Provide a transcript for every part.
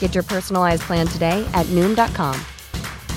Get your personalized plan today at Noom.com.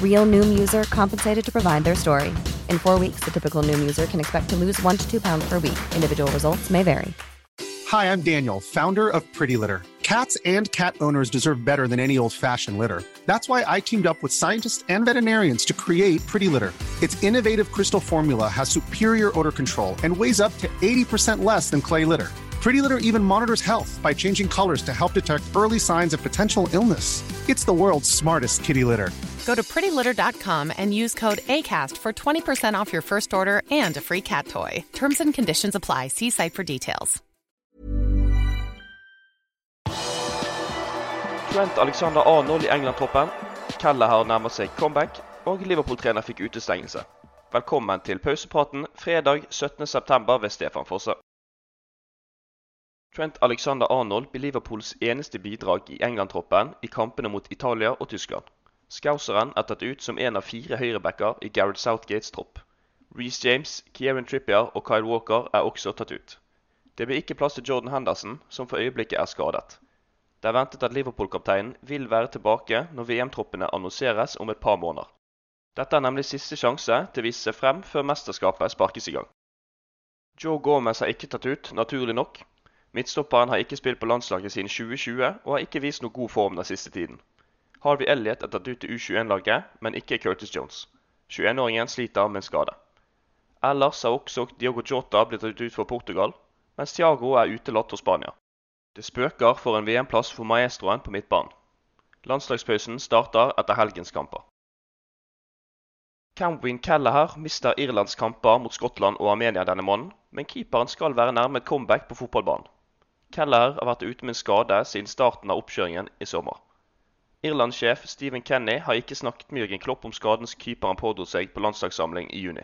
Real Noom user compensated to provide their story. In four weeks, the typical Noom user can expect to lose one to two pounds per week. Individual results may vary. Hi, I'm Daniel, founder of Pretty Litter. Cats and cat owners deserve better than any old fashioned litter. That's why I teamed up with scientists and veterinarians to create Pretty Litter. Its innovative crystal formula has superior odor control and weighs up to 80% less than clay litter. Pretty Litter even monitors health by changing colors to help detect early signs of potential illness. It's the world's smartest kitty litter. Go to prettylitter.com and use code ACAST for 20% off your first order and a free cat toy. Terms and conditions apply. See site for details. Trent Alexander Arnold i England-troppen. Kelleher nærmer seg comeback, og Liverpool-trener fikk utestengelse. Velkommen til pausepraten fredag 17.9. ved Stefan Fosse. Trent Alexander Arnold blir Liverpools eneste bidrag i England-troppen i kampene mot Italia og Tyskland. Scouseren er tatt ut som en av fire høyrebacker i Gareth Southgates tropp. Reece James, Kieran Trippier og Kyle Walker er også tatt ut. Det blir ikke plass til Jordan Henderson, som for øyeblikket er skadet. Det er ventet at Liverpool-kapteinen vil være tilbake når VM-troppene annonseres om et par måneder. Dette er nemlig siste sjanse til å vise seg frem før mesterskapet sparkes i gang. Joe Gomez er ikke tatt ut, naturlig nok. Midtstopperen har ikke spilt på landslaget siden 2020 og har ikke vist noe god form den siste tiden. Harvey Elliot er tatt ut til U21-laget, men ikke Curtis Jones. 21-åringen sliter med en skade. Ellers har også Diogo Jota blitt tatt ut for Portugal, mens Thiago er utelatt hos Spania. Det spøker for en VM-plass for maestroen på midtbanen. Landslagspausen starter etter helgens kamper. Camwin Kelleher mister Irlands kamper mot Skottland og Armenia denne måneden, men keeperen skal være nærme et comeback på fotballbanen. Kelleher har vært ute med en skade siden starten av oppkjøringen i sommer. Irland-sjef Stephen Kenny har ikke snakket med Jørgen Klopp om skaden keeperen pådro seg på landslagssamling i juni.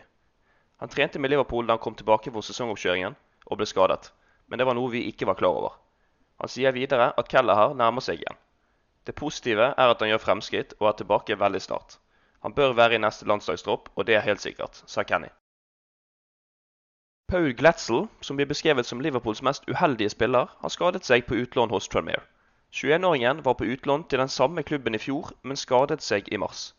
Han trente med Liverpool da han kom tilbake for sesongoppkjøringen og ble skadet, men det var noe vi ikke var klar over. Han sier videre at Kelleher nærmer seg igjen. Det positive er at han gjør fremskritt og er tilbake veldig snart. Han bør være i neste landslagstropp, og det er helt sikkert, sa Kenny. Paul Gletzel, som blir beskrevet som Liverpools mest uheldige spiller, har skadet seg på utlån hos Tranmere. 21-åringen var på utlån til den samme klubben i fjor, men skadet seg i mars.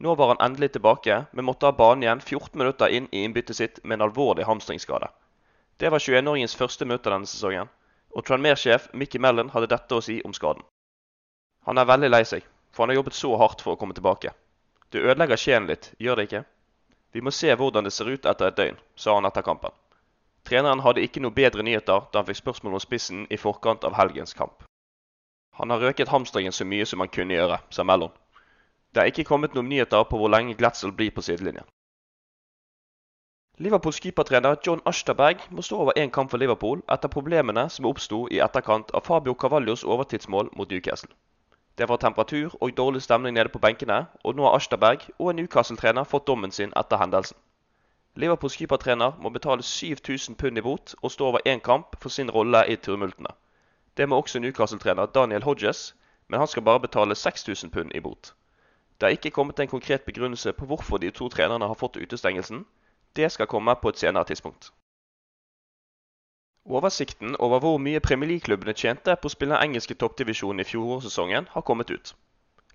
Nå var han endelig tilbake, men måtte ha banen igjen 14 minutter inn i innbyttet sitt med en alvorlig hamstringsskade. Det var 21-åringens første møte denne sesongen, og Tranmere-sjef Mickey Mellon hadde dette å si om skaden. Han er veldig lei seg, for han har jobbet så hardt for å komme tilbake. Det ødelegger sjelen litt, gjør det ikke? Vi må se hvordan det ser ut etter et døgn, sa han etter kampen. Treneren hadde ikke noe bedre nyheter da han fikk spørsmål om spissen i forkant av helgens kamp. Han har røket hamstringen så mye som han kunne gjøre, sa Mellon. Det er ikke kommet noen nyheter på hvor lenge Glatzel blir på sidelinjen. Liverpools keepertrener John Ashterberg må stå over én kamp for Liverpool etter problemene som oppsto i etterkant av Fabio Cavallos overtidsmål mot Newcastle. Det var temperatur og dårlig stemning nede på benkene, og nå har Ashterberg og en Newcastle-trener fått dommen sin etter hendelsen. Liverpools keepertrener må betale 7000 pund i bot og stå over én kamp for sin rolle i turmultene. Det må også Newcastle-trener Daniel Hodges, men han skal bare betale 6000 pund i bot. Det er ikke kommet en konkret begrunnelse på hvorfor de to trenerne har fått utestengelsen. Det skal komme på et senere tidspunkt. Oversikten over hvor mye Premier League-klubbene tjente på å spille engelske toppdivisjonen i fjorårssesongen, har kommet ut.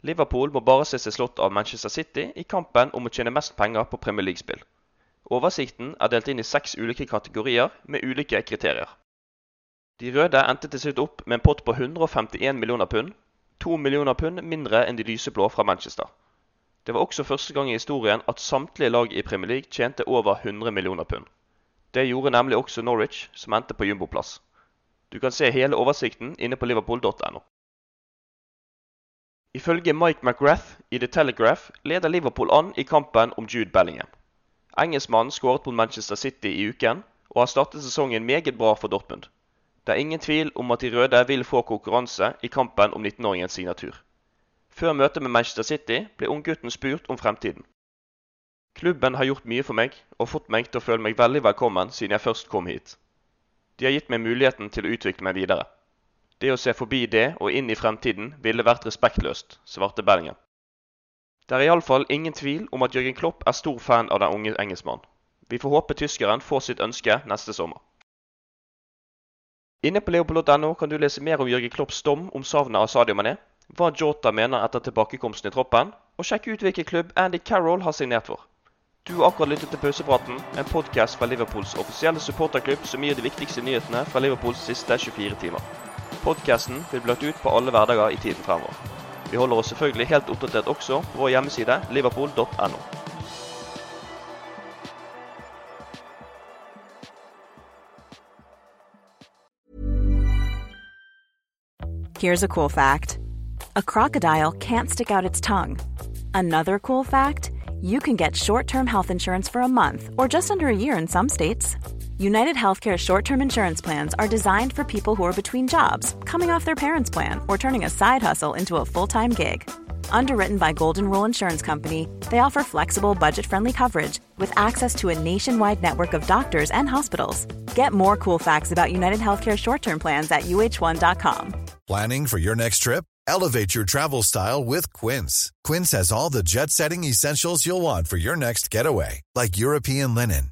Liverpool må bare se seg slått av Manchester City i kampen om å tjene mest penger på Premier League-spill. Oversikten er delt inn i seks ulike kategorier med ulike kriterier. De røde endte til slutt opp med en pott på 151 millioner pund, To millioner pund mindre enn de lyseblå fra Manchester. Det var også første gang i historien at samtlige lag i Premier League tjente over 100 millioner pund. Det gjorde nemlig også Norwich, som endte på jumboplass. Du kan se hele oversikten inne på liverpool.no. Ifølge Mike McGrath i The Telegraph leder Liverpool an i kampen om Jude Bellingham. Engelskmannen skåret mot Manchester City i uken og har startet sesongen meget bra for Dortmund. Det er ingen tvil om at de røde vil få konkurranse i kampen om 19-åringens signatur. Før møtet med Manchester City ble unggutten spurt om fremtiden. Klubben har gjort mye for meg og fått meg til å føle meg veldig velkommen siden jeg først kom hit. De har gitt meg muligheten til å utvikle meg videre. Det å se forbi det og inn i fremtiden ville vært respektløst, svarte Bellingham. Det er iallfall ingen tvil om at Jørgen Klopp er stor fan av den unge engelskmannen. Vi får håpe tyskeren får sitt ønske neste sommer. Inne på leopold.no kan du lese mer om Jørgen Klopps dom om savnet av Sadio Mané, hva Jota mener etter tilbakekomsten i troppen, og sjekke ut hvilken klubb Andy Carroll har signert for. Du har akkurat lyttet til Pausepraten, en podkast fra Liverpools offisielle supporterklubb som gir de viktigste nyhetene fra Liverpools siste 24 timer. Podkasten vil bli lagt ut på alle hverdager i tiden fremover. Vi holder oss selvfølgelig helt oppdatert også på vår hjemmeside liverpool.no. Here's a cool fact a crocodile can't stick out its tongue. Another cool fact you can get short term health insurance for a month or just under a year in some states. United Healthcare short term insurance plans are designed for people who are between jobs, coming off their parents' plan, or turning a side hustle into a full time gig. Underwritten by Golden Rule Insurance Company, they offer flexible, budget friendly coverage with access to a nationwide network of doctors and hospitals. Get more cool facts about United Healthcare short term plans at uh1.com. Planning for your next trip? Elevate your travel style with Quince. Quince has all the jet setting essentials you'll want for your next getaway, like European linen,